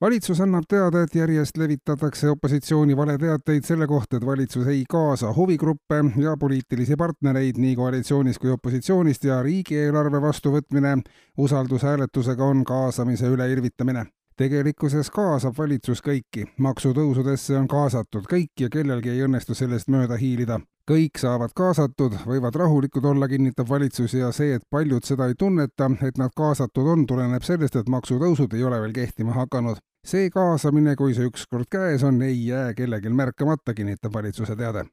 valitsus annab teada, et järjest levitatakse opositsiooni valeteateid selle kohta, et valitsus ei kaasa huvigruppe ja poliitilisi partnereid nii koalitsioonis kui opositsioonist ja riigieelarve vastuvõtmine usaldushääletusega on kaasamise üle irvitamine tegelikkuses kaasab valitsus kõiki, maksutõusudesse on kaasatud kõik ja kellelgi ei õnnestu sellest mööda hiilida. kõik saavad kaasatud, võivad rahulikud olla, kinnitab valitsus ja see, et paljud seda ei tunneta, et nad kaasatud on, tuleneb sellest, et maksutõusud ei ole veel kehtima hakanud. see kaasamine, kui see ükskord käes on, ei jää kellelgi märkamata, kinnitab valitsuse teade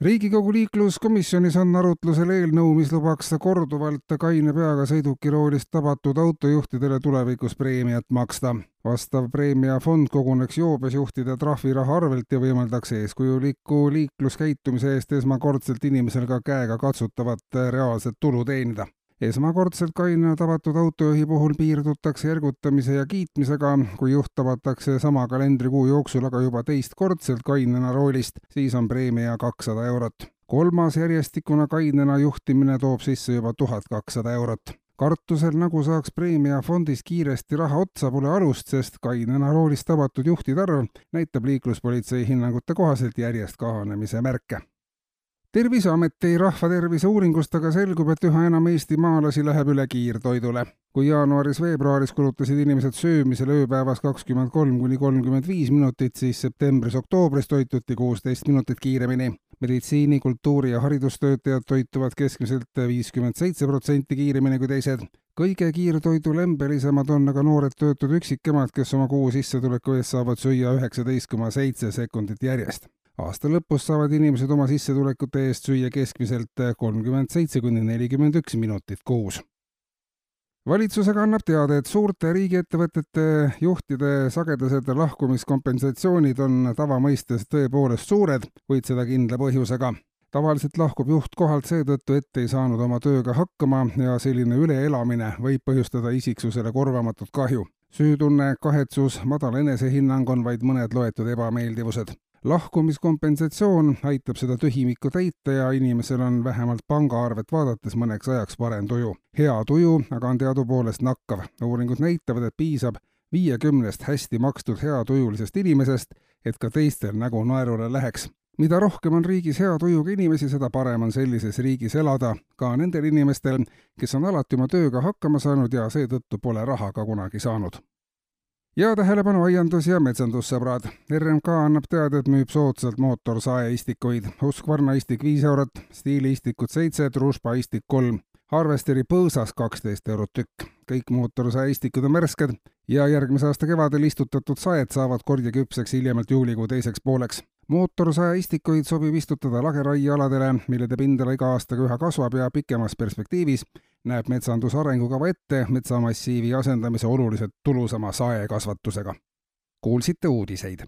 riigikogu liikluskomisjonis on arutlusel eelnõu, mis lubaks korduvalt kaine peaga sõidukiroolist tabatud autojuhtidele tulevikus preemiat maksta. vastav preemiafond koguneks joobesjuhtide trahviraha arvelt ja võimaldaks eeskujuliku liikluskäitumise eest esmakordselt inimesel ka käega katsutavat reaalset tulu teenida esmakordselt kainena tabatud autojuhi puhul piirdutakse ergutamise ja kiitmisega, kui juht tabatakse sama kalendrikuu jooksul aga juba teistkordselt kainena roolist, siis on preemia kakssada eurot. kolmas järjestikuna kainena juhtimine toob sisse juba tuhat kakssada eurot. Kartusel, nagu saaks preemiafondist kiiresti raha otsa, pole alust, sest kainena roolist tabatud juhtide arv näitab liikluspolitsei hinnangute kohaselt järjest kahanemise märke terviseameti rahvatervise uuringust aga selgub, et üha enam eestimaalasi läheb üle kiirtoidule. kui jaanuaris-veebruaris kulutasid inimesed söömisele ööpäevas kakskümmend kolm kuni kolmkümmend viis minutit, siis septembris-oktoobris toituti kuusteist minutit kiiremini. meditsiini, kultuuri ja haridustöötajad toituvad keskmiselt viiskümmend seitse protsenti kiiremini kui teised. kõige kiirtoidulembelisemad on aga noored töötud üksikemad, kes oma kuu sissetuleku eest saavad süüa üheksateist koma seitse sekundit järjest aasta lõpus saavad inimesed oma sissetulekute eest süüa keskmiselt kolmkümmend seitse kuni nelikümmend üks minutit kuus. valitsus aga annab teada, et suurte riigiettevõtete juhtide sagedased lahkumiskompensatsioonid on tavamõistes tõepoolest suured, kuid seda kindla põhjusega tavaliselt lahkub juht kohalt seetõttu, et ei saanud oma tööga hakkama ja selline üleelamine võib põhjustada isiksusele korvamatut kahju. süütunne, kahetsus, madal enesehinnang on vaid mõned loetud ebameeldivused lahkumiskompensatsioon aitab seda tühimikku täita ja inimesel on vähemalt pangaarvet vaadates mõneks ajaks parem tuju. hea tuju aga on teadupoolest nakkav. uuringud näitavad, et piisab viiekümnest hästi makstud heatujulisest inimesest, et ka teistel nägu naerule läheks. mida rohkem on riigis hea tujuga inimesi, seda parem on sellises riigis elada, ka nendel inimestel, kes on alati oma tööga hakkama saanud ja seetõttu pole raha ka kunagi saanud ja tähelepanu aiandus- ja metsandussõbrad. RMK annab teada, et müüb soodsalt mootorsaeistikuid. Husqvarna istik viis eurot, Stiili istikud seitse, Družba istik kolm. Harvesteri põõsas kaksteist eurot tükk. kõik mootorsaeistikud on värsked ja järgmise aasta kevadel istutatud saed saavad kordjaküpseks hiljemalt juulikuu teiseks pooleks mootorsaeistikuid sobib istutada lageraiealadele, millede pindala iga aastaga üha kasvab ja pikemas perspektiivis näeb metsanduse arengukava ette metsamassiivi asendamise oluliselt tulusama saekasvatusega. kuulsite uudiseid